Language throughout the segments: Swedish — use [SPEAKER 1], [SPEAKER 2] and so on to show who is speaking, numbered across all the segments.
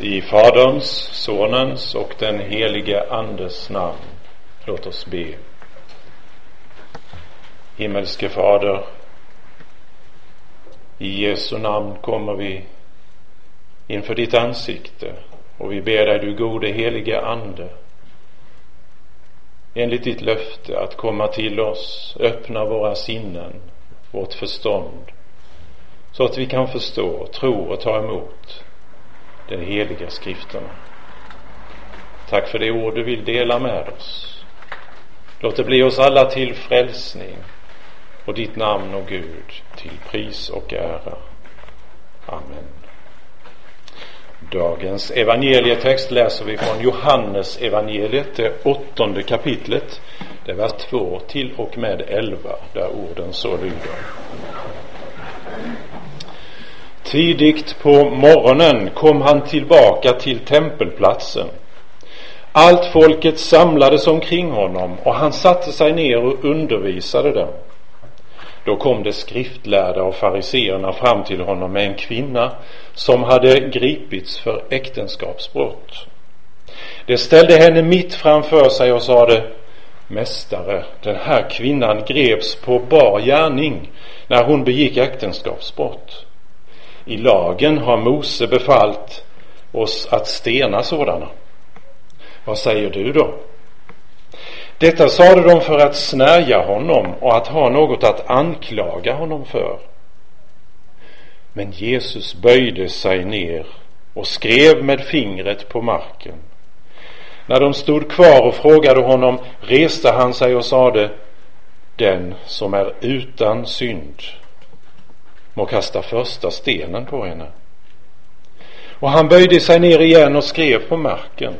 [SPEAKER 1] I Faderns, Sonens och den helige Andes namn. Låt oss be. Himmelske Fader, i Jesu namn kommer vi inför ditt ansikte och vi ber dig, du gode helige Ande, enligt ditt löfte att komma till oss, öppna våra sinnen, vårt förstånd, så att vi kan förstå, tro och ta emot de heliga skrifterna. Tack för det ord du vill dela med oss. Låt det bli oss alla till frälsning och ditt namn och Gud till pris och ära. Amen. Dagens evangelietext läser vi från Johannes evangeliet, det åttonde kapitlet. Det är vers 2 till och med 11, där orden så lyder. Tidigt på morgonen kom han tillbaka till tempelplatsen. Allt folket samlades omkring honom och han satte sig ner och undervisade dem. Då kom de skriftlärda och fariseerna fram till honom med en kvinna som hade gripits för äktenskapsbrott. De ställde henne mitt framför sig och sade Mästare, den här kvinnan greps på bar gärning när hon begick äktenskapsbrott. I lagen har Mose befallt oss att stena sådana. Vad säger du då? Detta sade de för att snärja honom och att ha något att anklaga honom för. Men Jesus böjde sig ner och skrev med fingret på marken. När de stod kvar och frågade honom reste han sig och sade Den som är utan synd må kasta första stenen på henne. Och han böjde sig ner igen och skrev på marken.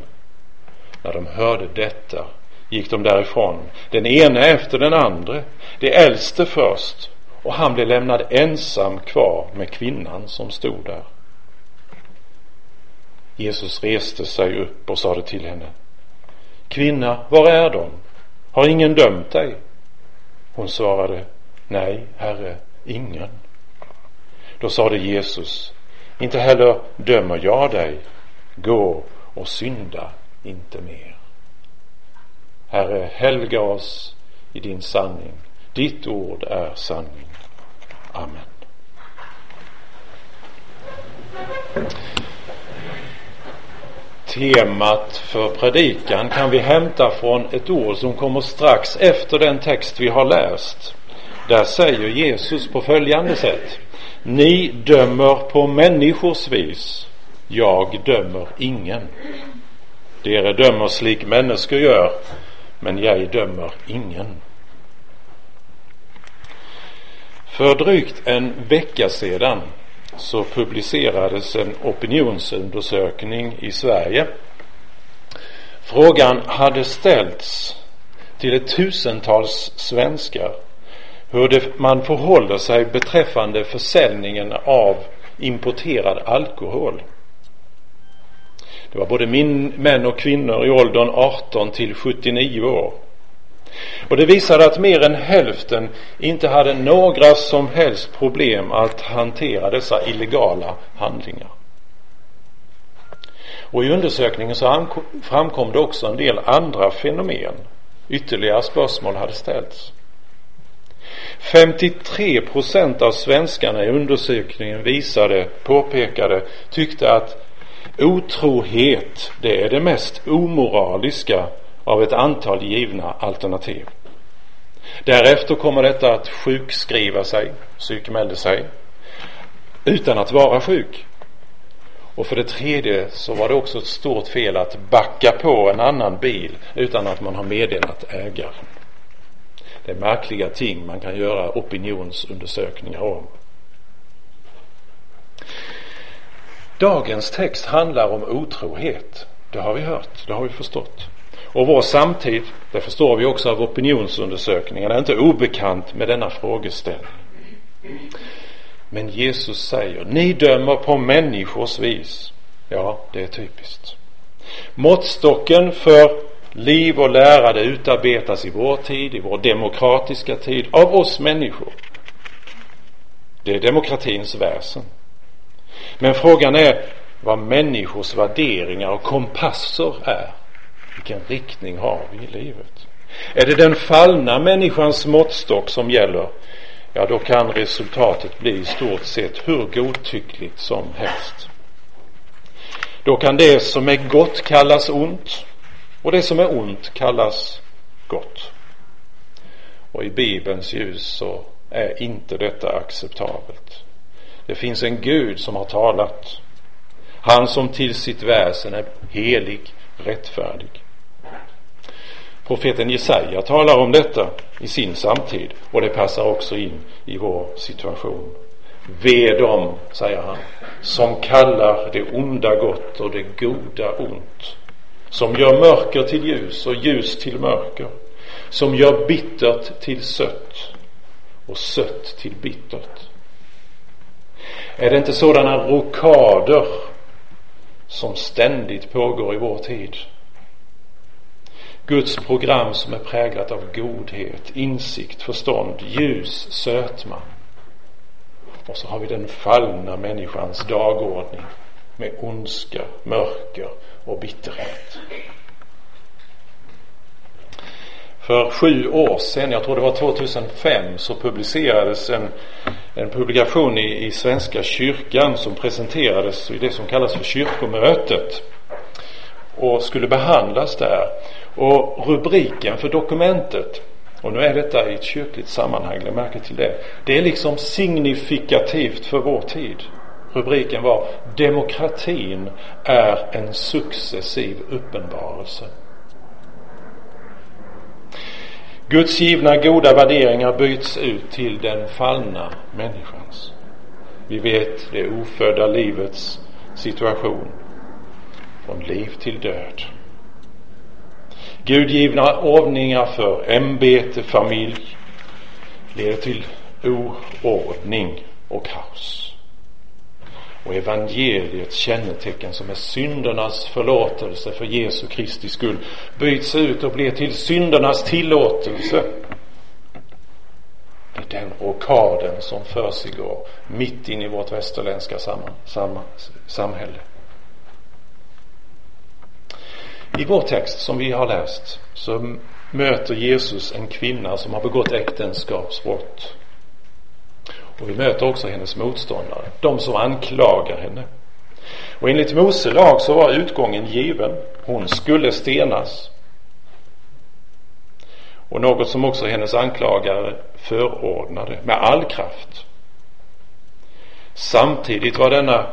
[SPEAKER 1] När de hörde detta gick de därifrån, den ene efter den andra, det äldste först, och han blev lämnad ensam kvar med kvinnan som stod där. Jesus reste sig upp och sade till henne, Kvinna, var är de? Har ingen dömt dig? Hon svarade, Nej, Herre, ingen. Då sade Jesus, inte heller dömer jag dig. Gå och synda inte mer. Herre, helga oss i din sanning. Ditt ord är sanning. Amen. Temat för predikan kan vi hämta från ett ord som kommer strax efter den text vi har läst. Där säger Jesus på följande sätt. Ni dömer på människors vis. Jag dömer ingen. Dere dömer slik människor gör, men jag dömer ingen. För drygt en vecka sedan så publicerades en opinionsundersökning i Sverige. Frågan hade ställts till ett tusentals svenskar hur det, man förhåller sig beträffande försäljningen av importerad alkohol. Det var både min, män och kvinnor i åldern 18 till 79 år. Och det visade att mer än hälften inte hade några som helst problem att hantera dessa illegala handlingar. Och i undersökningen så framkom det också en del andra fenomen. Ytterligare spörsmål hade ställts. 53 procent av svenskarna i undersökningen visade, påpekade, tyckte att otrohet, det är det mest omoraliska av ett antal givna alternativ. Därefter kommer detta att sjukskriva sig, psykmälde sig, utan att vara sjuk. Och för det tredje så var det också ett stort fel att backa på en annan bil utan att man har meddelat ägaren. Det är märkliga ting man kan göra opinionsundersökningar om. Dagens text handlar om otrohet. Det har vi hört, det har vi förstått. Och vår samtid, det förstår vi också av opinionsundersökningarna, är inte obekant med denna frågeställning. Men Jesus säger, ni dömer på människors vis. Ja, det är typiskt. Måttstocken för liv och lära det utarbetas i vår tid, i vår demokratiska tid, av oss människor. Det är demokratins väsen. Men frågan är, vad människors värderingar och kompasser är. Vilken riktning har vi i livet? Är det den fallna människans måttstock som gäller, ja då kan resultatet bli i stort sett hur godtyckligt som helst. Då kan det som är gott kallas ont och det som är ont kallas gott. Och i Bibelns ljus så är inte detta acceptabelt. Det finns en Gud som har talat. Han som till sitt väsen är helig, rättfärdig. Profeten Jesaja talar om detta i sin samtid och det passar också in i vår situation. Ve dem, säger han, som kallar det onda gott och det goda ont. Som gör mörker till ljus och ljus till mörker. Som gör bittert till sött och sött till bittert. Är det inte sådana rokader som ständigt pågår i vår tid? Guds program som är präglat av godhet, insikt, förstånd, ljus, sötma. Och så har vi den fallna människans dagordning med ondska, mörker och bitterhet. För sju år sedan, jag tror det var 2005, så publicerades en, en publikation i, i Svenska kyrkan som presenterades i det som kallas för kyrkomötet och skulle behandlas där. Och rubriken för dokumentet, och nu är detta i ett kyrkligt sammanhang, lägg märke till det. Det är liksom signifikativt för vår tid. Rubriken var Demokratin är en successiv uppenbarelse. Guds givna goda värderingar byts ut till den fallna människans. Vi vet det ofödda livets situation. Från liv till död. Gudgivna ordningar för ämbete, familj leder till oordning och kaos. Och evangeliets kännetecken som är syndernas förlåtelse för Jesu Kristi skull byts ut och blir till syndernas tillåtelse. Det är den rockaden som försiggår mitt in i vårt västerländska sam sam samhälle. I vår text som vi har läst så möter Jesus en kvinna som har begått äktenskapsbrott. Och vi möter också hennes motståndare, de som anklagar henne. Och enligt Mose lag så var utgången given. Hon skulle stenas. Och något som också hennes anklagare förordnade med all kraft. Samtidigt var denna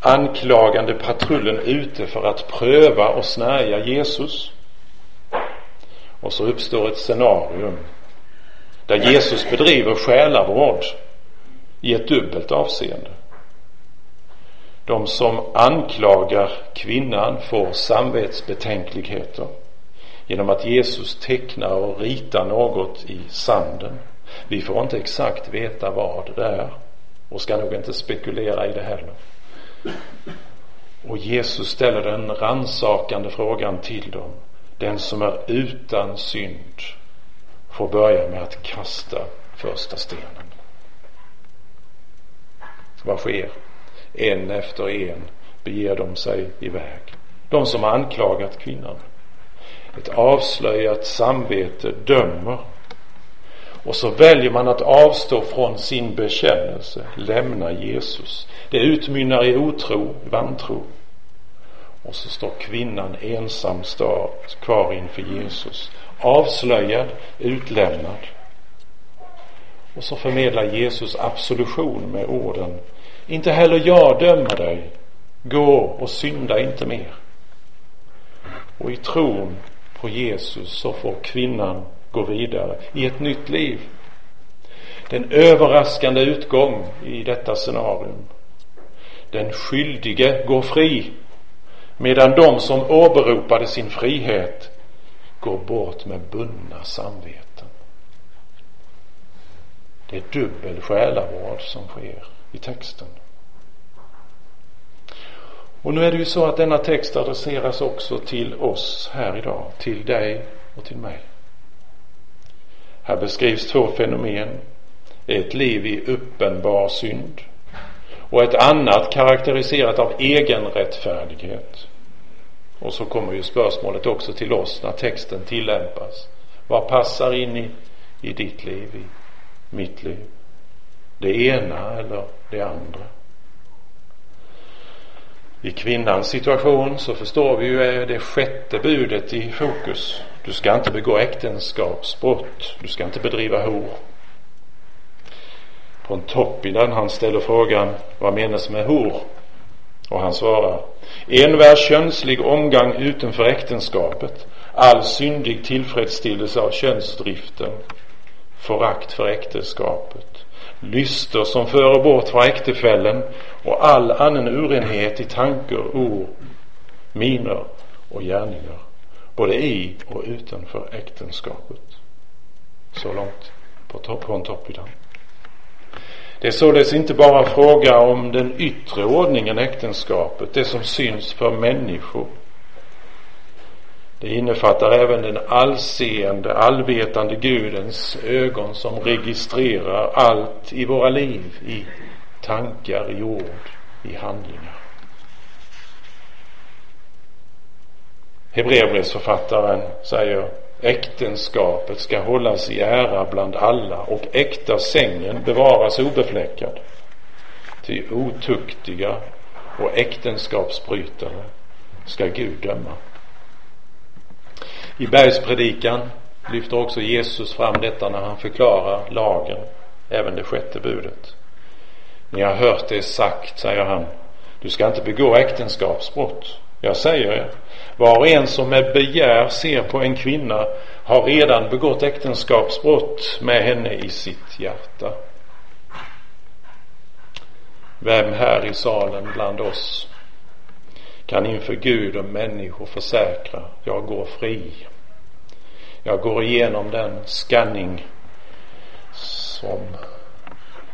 [SPEAKER 1] anklagande patrullen ute för att pröva och snärja Jesus. Och så uppstår ett scenarium där Jesus bedriver själavård i ett dubbelt avseende. De som anklagar kvinnan får samvetsbetänkligheter genom att Jesus tecknar och ritar något i sanden. Vi får inte exakt veta vad det är och ska nog inte spekulera i det heller. Och Jesus ställer den ransakande frågan till dem. Den som är utan synd får börja med att kasta första stenen. Vad sker? En efter en beger de sig iväg. De som anklagat kvinnan. Ett avslöjat samvete dömer. Och så väljer man att avstå från sin bekännelse, lämna Jesus. Det utmynnar i otro, vantro. Och så står kvinnan ensam kvar inför Jesus. Avslöjad, utlämnad. Och så förmedlar Jesus absolution med orden Inte heller jag dömer dig. Gå och synda inte mer. Och i tron på Jesus så får kvinnan gå vidare i ett nytt liv. Den överraskande utgång i detta scenarium. Den skyldige går fri medan de som åberopade sin frihet går bort med bundna samveten. Det är dubbel själavård som sker i texten. Och nu är det ju så att denna text adresseras också till oss här idag, till dig och till mig. Här beskrivs två fenomen. Ett liv i uppenbar synd och ett annat karaktäriserat av egenrättfärdighet. Och så kommer ju spörsmålet också till oss när texten tillämpas. Vad passar in i, i ditt liv, i mitt liv? Det ena eller det andra? I kvinnans situation så förstår vi ju är det sjätte budet i fokus. Du ska inte begå äktenskapsbrott. Du ska inte bedriva hor. Pontoppidan han ställer frågan vad menas med hor? Och han svarar envär könslig omgång utanför äktenskapet all syndig tillfredsställelse av könsdriften förakt för äktenskapet lyster som förer bort från äktefällen och all annan urenhet i tankar, ord, miner och gärningar både i och utanför äktenskapet. Så långt på, topp, på en topphydan. Det är således inte bara fråga om den yttre ordningen äktenskapet, det som syns för människor. Det innefattar även den allseende, allvetande Gudens ögon som registrerar allt i våra liv, i tankar, i ord, i handlingar. Hebreerbrevsförfattaren säger äktenskapet ska hållas i ära bland alla och äkta sängen bevaras obefläckad. Ty otuktiga och äktenskapsbrytare ska Gud döma. I bergspredikan lyfter också Jesus fram detta när han förklarar lagen, även det sjätte budet. Ni har hört det sagt, säger han, du ska inte begå äktenskapsbrott. Jag säger er, var och en som med begär ser på en kvinna har redan begått äktenskapsbrott med henne i sitt hjärta. Vem här i salen bland oss kan inför Gud och människor försäkra, jag går fri. Jag går igenom den skanning som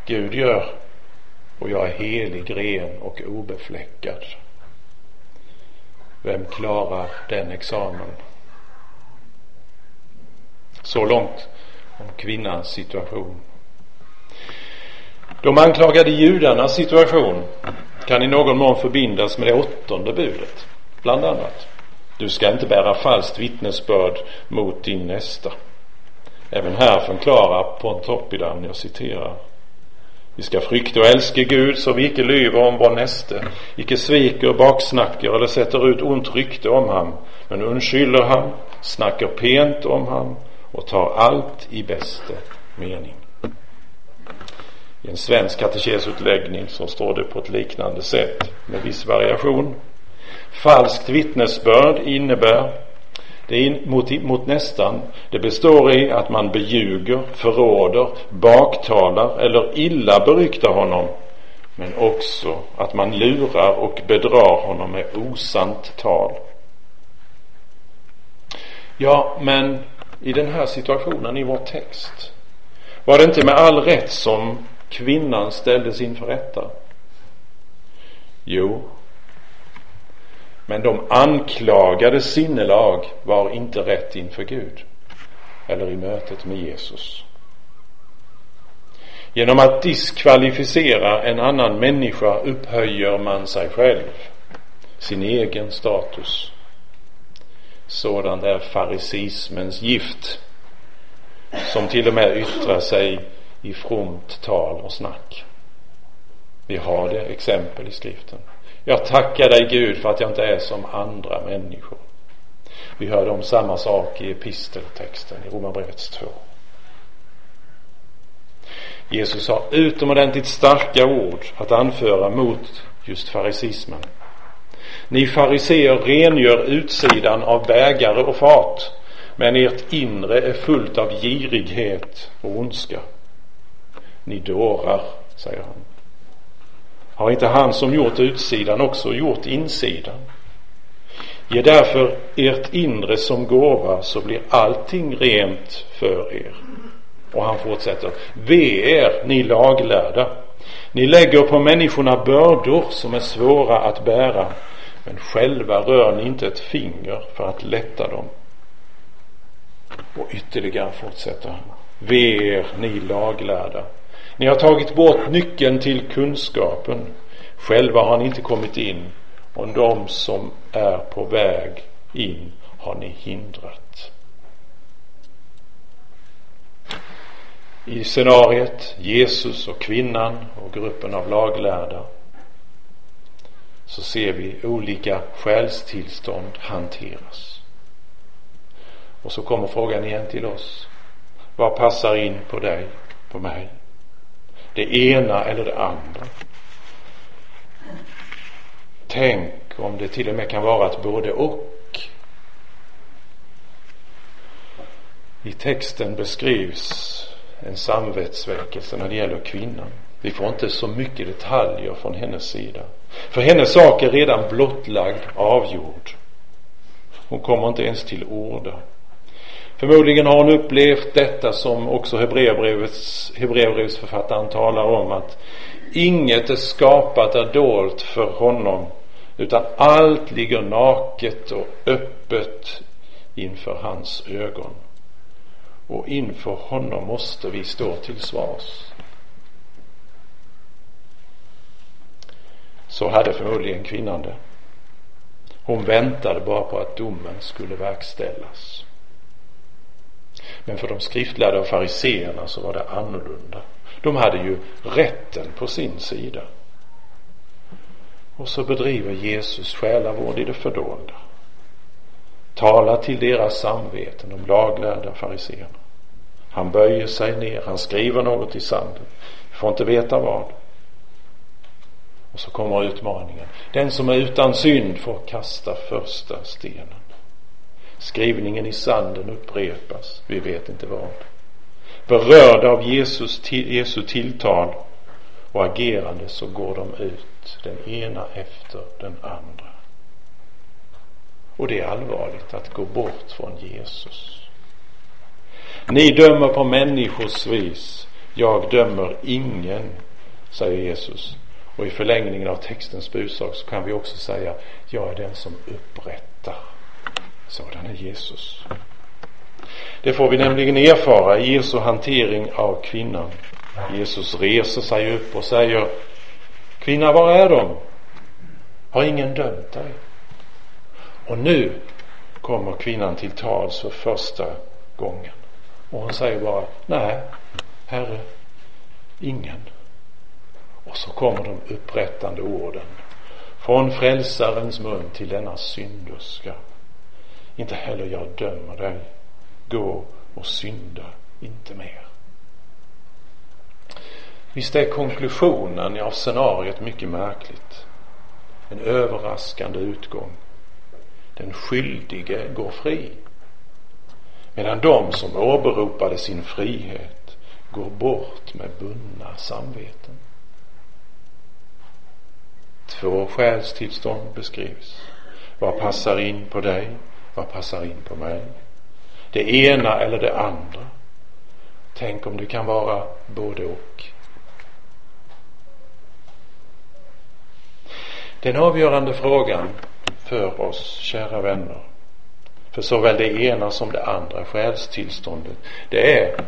[SPEAKER 1] Gud gör och jag är helig, ren och obefläckad. Vem klarar den examen? Så långt om kvinnans situation. De anklagade judarnas situation kan i någon mån förbindas med det åttonde budet. Bland annat. Du ska inte bära falskt vittnesbörd mot din nästa. Även här förklarar Pontoppidan, jag citerar. Vi ska frykta och älska Gud så vi icke lyver om vår näste, icke sviker, baksnackar eller sätter ut ont rykte om han, men undskyller han, snackar pent om han och tar allt i bästa mening. I en svensk katekesutläggning så står det på ett liknande sätt med viss variation. Falskt vittnesbörd innebär det är mot, mot nästan. Det består i att man beljuger, förråder, baktalar eller illa beryktar honom. Men också att man lurar och bedrar honom med osant tal. Ja, men i den här situationen i vår text var det inte med all rätt som kvinnan ställdes inför rätta? Jo, men de anklagade sinnelag var inte rätt inför Gud eller i mötet med Jesus. Genom att diskvalificera en annan människa upphöjer man sig själv, sin egen status. Sådant är farisismens gift som till och med yttrar sig i fromt tal och snack. Vi har det exempel i skriften. Jag tackar dig Gud för att jag inte är som andra människor. Vi hörde om samma sak i episteltexten i Romarbrevets 2. Jesus har utomordentligt starka ord att anföra mot just farisismen. Ni fariseer rengör utsidan av bägare och fat, men ert inre är fullt av girighet och ondska. Ni dårar, säger han. Har inte han som gjort utsidan också gjort insidan? Ge därför ert inre som gåva så blir allting rent för er. Och han fortsätter. Ve er, ni laglärda. Ni lägger på människorna bördor som är svåra att bära. Men själva rör ni inte ett finger för att lätta dem. Och ytterligare fortsätter han. Ve er, ni laglärda. Ni har tagit bort nyckeln till kunskapen. Själva har ni inte kommit in och de som är på väg in har ni hindrat. I scenariet Jesus och kvinnan och gruppen av laglärda så ser vi olika själstillstånd hanteras. Och så kommer frågan igen till oss. Vad passar in på dig, på mig? Det ena eller det andra? Tänk om det till och med kan vara ett både och. I texten beskrivs en samvetsväckelse när det gäller kvinnan. Vi får inte så mycket detaljer från hennes sida. För hennes sak är redan blottlagd, avgjord. Hon kommer inte ens till orda. Förmodligen har hon upplevt detta som också Hebreerbrevets, Hebreerbrevets författaren talar om att inget är skapat är dolt för honom utan allt ligger naket och öppet inför hans ögon. Och inför honom måste vi stå till svars. Så hade förmodligen kvinnan det. Hon väntade bara på att domen skulle verkställas. Men för de skriftlärda och fariseerna så var det annorlunda. De hade ju rätten på sin sida. Och så bedriver Jesus själavård i det fördolda. Talar till deras samveten, de laglärda fariseerna. Han böjer sig ner, han skriver något i sanden. Vi får inte veta vad. Och så kommer utmaningen. Den som är utan synd får kasta första stenen. Skrivningen i sanden upprepas, vi vet inte vad. Berörda av Jesus, Jesu tilltal och agerande så går de ut, den ena efter den andra. Och det är allvarligt att gå bort från Jesus. Ni dömer på människors vis, jag dömer ingen, säger Jesus. Och i förlängningen av textens budskap så kan vi också säga, jag är den som upprättar. Sådan är Jesus. Det får vi nämligen erfara i Jesu hantering av kvinnan. Jesus reser sig upp och säger, kvinna var är de? Har ingen dömt dig? Och nu kommer kvinnan till tals för första gången. Och hon säger bara, nej, Herre, ingen. Och så kommer de upprättande orden från frälsarens mun till denna synderska. Inte heller jag dömer dig. Gå och synda inte mer. Visst är konklusionen av scenariet mycket märkligt. En överraskande utgång. Den skyldige går fri. Medan de som åberopade sin frihet går bort med bundna samveten. Två själstillstånd beskrivs. Vad passar in på dig? Vad passar in på mig? Det ena eller det andra. Tänk om det kan vara både och. Den avgörande frågan för oss, kära vänner, för såväl det ena som det andra själstillståndet, det är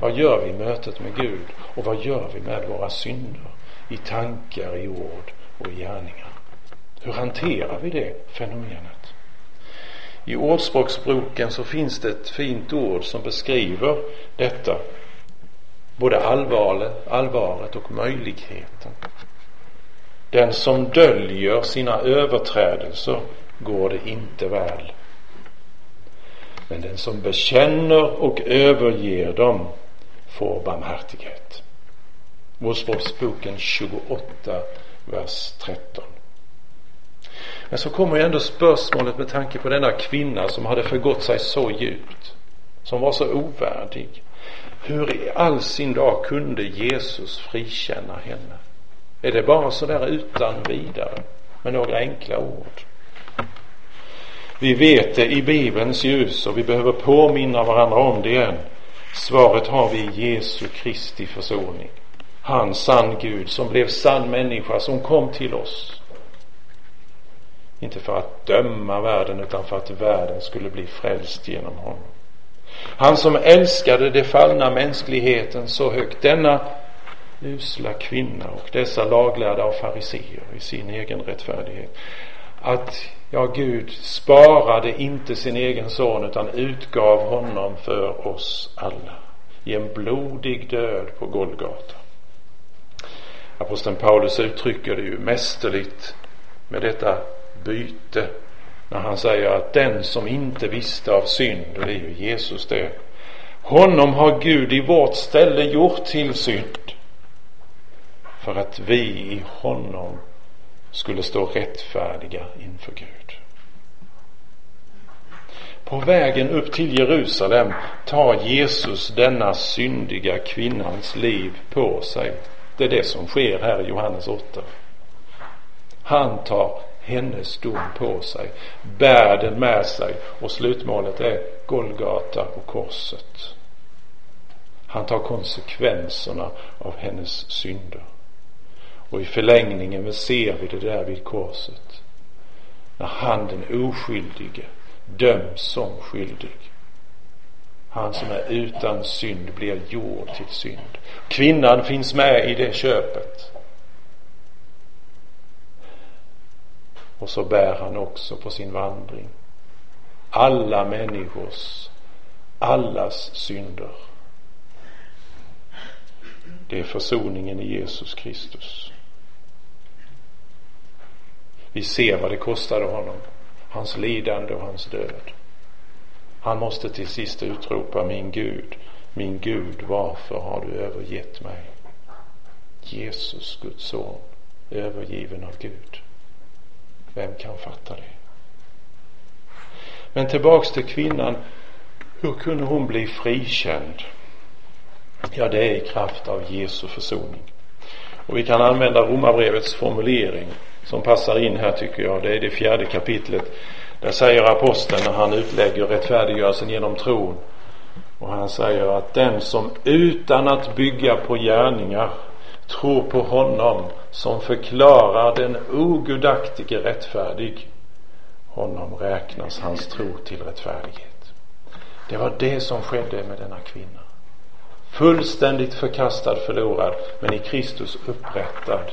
[SPEAKER 1] vad gör vi i mötet med Gud och vad gör vi med våra synder i tankar, i ord och i gärningar? Hur hanterar vi det fenomenet? I Ordspråksboken så finns det ett fint ord som beskriver detta, både allvaret, allvaret och möjligheten. Den som döljer sina överträdelser går det inte väl. Men den som bekänner och överger dem får barmhärtighet. Ordspråksboken 28, vers 13. Men så kommer ju ändå spörsmålet med tanke på denna kvinna som hade förgått sig så djupt, som var så ovärdig. Hur i all sin dag kunde Jesus frikänna henne? Är det bara sådär utan vidare med några enkla ord? Vi vet det i Bibelns ljus och vi behöver påminna varandra om det igen. Svaret har vi i Jesu Kristi försoning. Han sann Gud som blev sann människa som kom till oss. Inte för att döma världen utan för att världen skulle bli frälst genom honom. Han som älskade det fallna mänskligheten så högt. Denna usla kvinna och dessa laglärda och fariseer i sin egen rättfärdighet. Att, ja Gud sparade inte sin egen son utan utgav honom för oss alla i en blodig död på Golgata. Aposteln Paulus uttrycker det ju mästerligt med detta byte när han säger att den som inte visste av synd, det är ju Jesus det, honom har Gud i vårt ställe gjort till synd för att vi i honom skulle stå rättfärdiga inför Gud. På vägen upp till Jerusalem tar Jesus denna syndiga kvinnans liv på sig. Det är det som sker här i Johannes 8. Han tar hennes dom på sig, bär den med sig och slutmålet är Golgata och korset. Han tar konsekvenserna av hennes synder. Och i förlängningen ser vi det där vid korset. När han den oskyldige döms som skyldig. Han som är utan synd blir gjord till synd. Kvinnan finns med i det köpet. Och så bär han också på sin vandring alla människors, allas synder. Det är försoningen i Jesus Kristus. Vi ser vad det kostade honom. Hans lidande och hans död. Han måste till sist utropa min Gud, min Gud, varför har du övergett mig? Jesus, Guds son, övergiven av Gud. Vem kan fatta det? Men tillbaks till kvinnan. Hur kunde hon bli frikänd? Ja, det är i kraft av Jesu försoning. Och vi kan använda Romarbrevets formulering som passar in här tycker jag. Det är det fjärde kapitlet. Där säger aposteln när han utlägger rättfärdiggörelsen genom tron. Och han säger att den som utan att bygga på gärningar tror på honom som förklarar den ogudaktige rättfärdig. Honom räknas hans tro till rättfärdighet. Det var det som skedde med denna kvinna. Fullständigt förkastad, förlorad, men i Kristus upprättad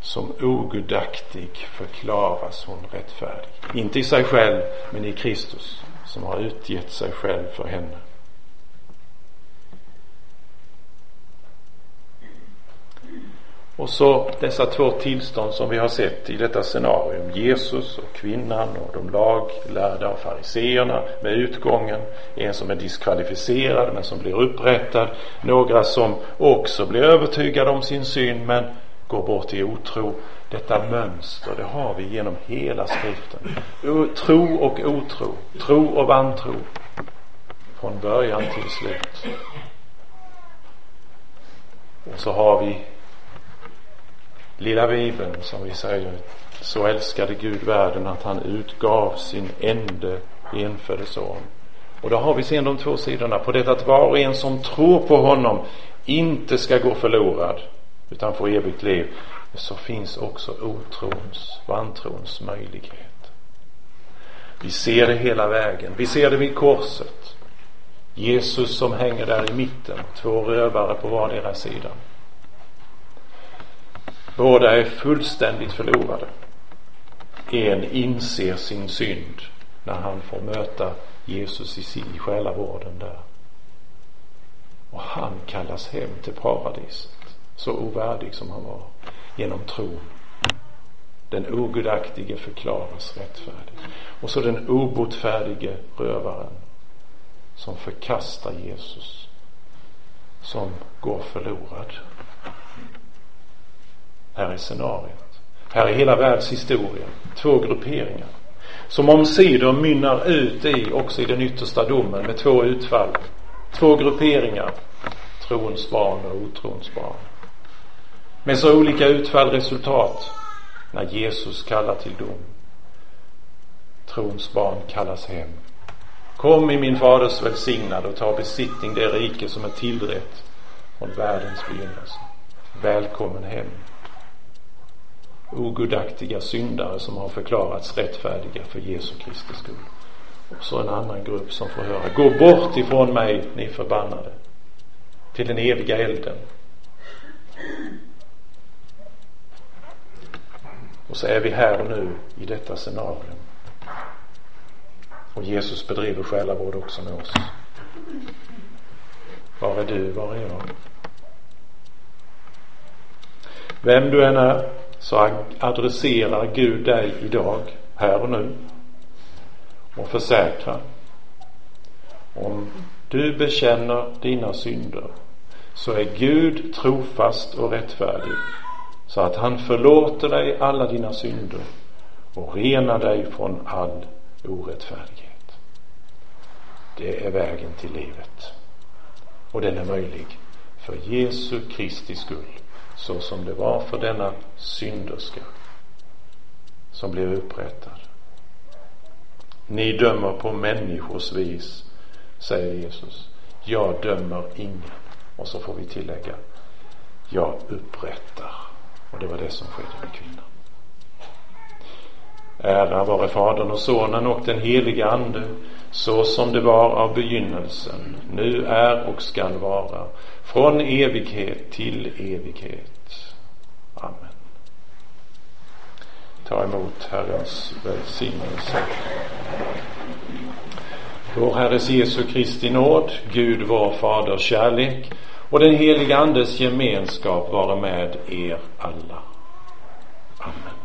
[SPEAKER 1] som ogudaktig förklaras hon rättfärdig. Inte i sig själv, men i Kristus som har utgett sig själv för henne. Och så dessa två tillstånd som vi har sett i detta scenarium. Jesus och kvinnan och de laglärda och fariseerna med utgången. En som är diskvalificerad men som blir upprättad. Några som också blir övertygade om sin synd men går bort i otro. Detta mönster, det har vi genom hela skriften. Tro och otro, tro och vantro. Från början till slut. Och så har vi lilla bibeln som vi säger. Så älskade Gud världen att han utgav sin ende enfödde son. Och då har vi sen de två sidorna på det att var och en som tror på honom inte ska gå förlorad utan få evigt liv så finns också otrons, vantrons möjlighet. Vi ser det hela vägen. Vi ser det vid korset. Jesus som hänger där i mitten, två rövare på vardera sidan. Båda är fullständigt förlorade. En inser sin synd när han får möta Jesus i själavården där. Och han kallas hem till paradiset så ovärdig som han var, genom tron. Den ogudaktige förklaras rättfärdig. Och så den obotfärdige rövaren som förkastar Jesus, som går förlorad. Här är scenariot. Här är hela världshistorien. Två grupperingar. Som omsider mynnar ut i, också i den yttersta domen, med två utfall. Två grupperingar. Trons barn och otrons barn. Med så olika utfall, resultat, när Jesus kallar till dom. Trons barn kallas hem. Kom i min faders välsignad och ta besittning det rike som är tillrätt från världens begynnelse. Välkommen hem. Ogudaktiga syndare som har förklarats rättfärdiga för Jesu Kristi skull. Och så en annan grupp som får höra, gå bort ifrån mig, ni förbannade, till den eviga elden Och så är vi här och nu i detta scenarium. Och Jesus bedriver själavård också med oss. Var är du? Var är jag? Vem du än är så adresserar Gud dig idag, här och nu och försäkrar om du bekänner dina synder så är Gud trofast och rättfärdig så att han förlåter dig alla dina synder och renar dig från all orättfärdighet. Det är vägen till livet. Och den är möjlig för Jesu Kristi skull, så som det var för denna synderska som blev upprättad. Ni dömer på människors vis, säger Jesus. Jag dömer ingen. Och så får vi tillägga, jag upprättar. Och det var det som skedde med kvinnan. Ära vare Fadern och Sonen och den helige Ande, så som det var av begynnelsen, nu är och skall vara, från evighet till evighet. Amen. Ta emot Herrens välsignelse. Vår Herres Jesu Kristi nåd, Gud vår Faders kärlek och den helige Andes gemenskap vare med er alla. Amen.